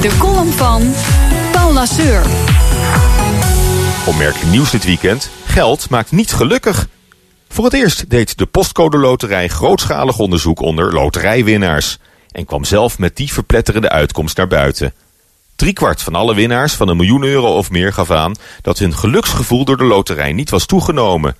De column van Paul Lasseur. Opmerkelijk nieuws dit weekend. Geld maakt niet gelukkig. Voor het eerst deed de Postcode Loterij grootschalig onderzoek onder loterijwinnaars. En kwam zelf met die verpletterende uitkomst naar buiten. Driekwart van alle winnaars van een miljoen euro of meer gaf aan... dat hun geluksgevoel door de loterij niet was toegenomen.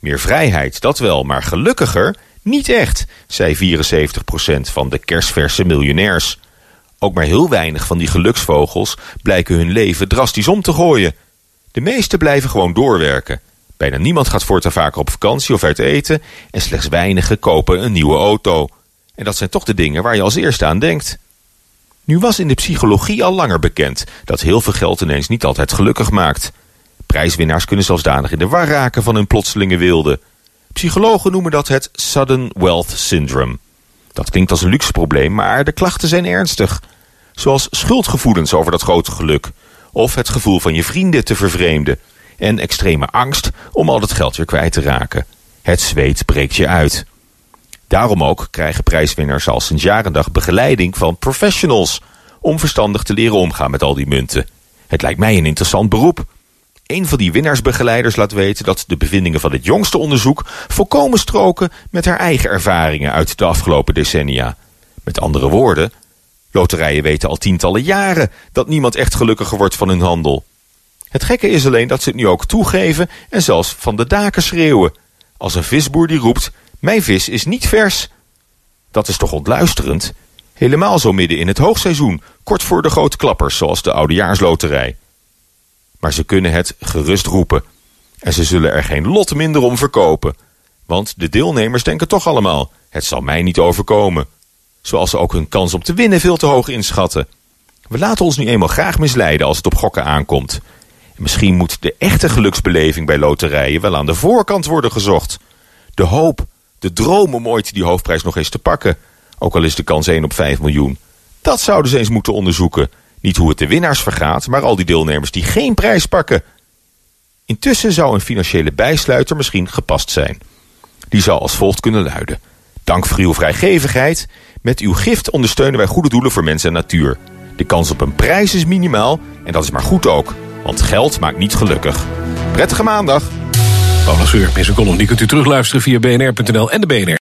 Meer vrijheid, dat wel, maar gelukkiger? Niet echt, zei 74% van de kerstverse miljonairs. Ook maar heel weinig van die geluksvogels blijken hun leven drastisch om te gooien. De meesten blijven gewoon doorwerken. Bijna niemand gaat voortaan vaker op vakantie of uit eten... en slechts weinigen kopen een nieuwe auto. En dat zijn toch de dingen waar je als eerste aan denkt. Nu was in de psychologie al langer bekend... dat heel veel geld ineens niet altijd gelukkig maakt. Prijswinnaars kunnen zelfs danig in de war raken van hun plotselinge wilde. Psychologen noemen dat het sudden wealth syndrome. Dat klinkt als een luxe probleem, maar de klachten zijn ernstig. Zoals schuldgevoelens over dat grote geluk... of het gevoel van je vrienden te vervreemden... en extreme angst om al dat geld weer kwijt te raken. Het zweet breekt je uit. Daarom ook krijgen prijswinnaars al sinds jaren dag begeleiding van professionals... om verstandig te leren omgaan met al die munten. Het lijkt mij een interessant beroep. Een van die winnaarsbegeleiders laat weten dat de bevindingen van het jongste onderzoek volkomen stroken met haar eigen ervaringen uit de afgelopen decennia. Met andere woorden, loterijen weten al tientallen jaren dat niemand echt gelukkiger wordt van hun handel. Het gekke is alleen dat ze het nu ook toegeven en zelfs van de daken schreeuwen. Als een visboer die roept, mijn vis is niet vers. Dat is toch ontluisterend? Helemaal zo midden in het hoogseizoen, kort voor de grote klappers zoals de Oudejaarsloterij maar ze kunnen het gerust roepen. En ze zullen er geen lot minder om verkopen. Want de deelnemers denken toch allemaal, het zal mij niet overkomen. Zoals ze ook hun kans om te winnen veel te hoog inschatten. We laten ons nu eenmaal graag misleiden als het op gokken aankomt. En misschien moet de echte geluksbeleving bij loterijen wel aan de voorkant worden gezocht. De hoop, de droom om ooit die hoofdprijs nog eens te pakken. Ook al is de kans 1 op 5 miljoen. Dat zouden ze eens moeten onderzoeken. Niet hoe het de winnaars vergaat, maar al die deelnemers die geen prijs pakken. Intussen zou een financiële bijsluiter misschien gepast zijn. Die zou als volgt kunnen luiden. Dank voor uw vrijgevigheid. Met uw gift ondersteunen wij goede doelen voor mensen en natuur. De kans op een prijs is minimaal en dat is maar goed ook. Want geld maakt niet gelukkig. Prettige maandag. Column die kunt u terugluisteren via bnr.nl en de BNR.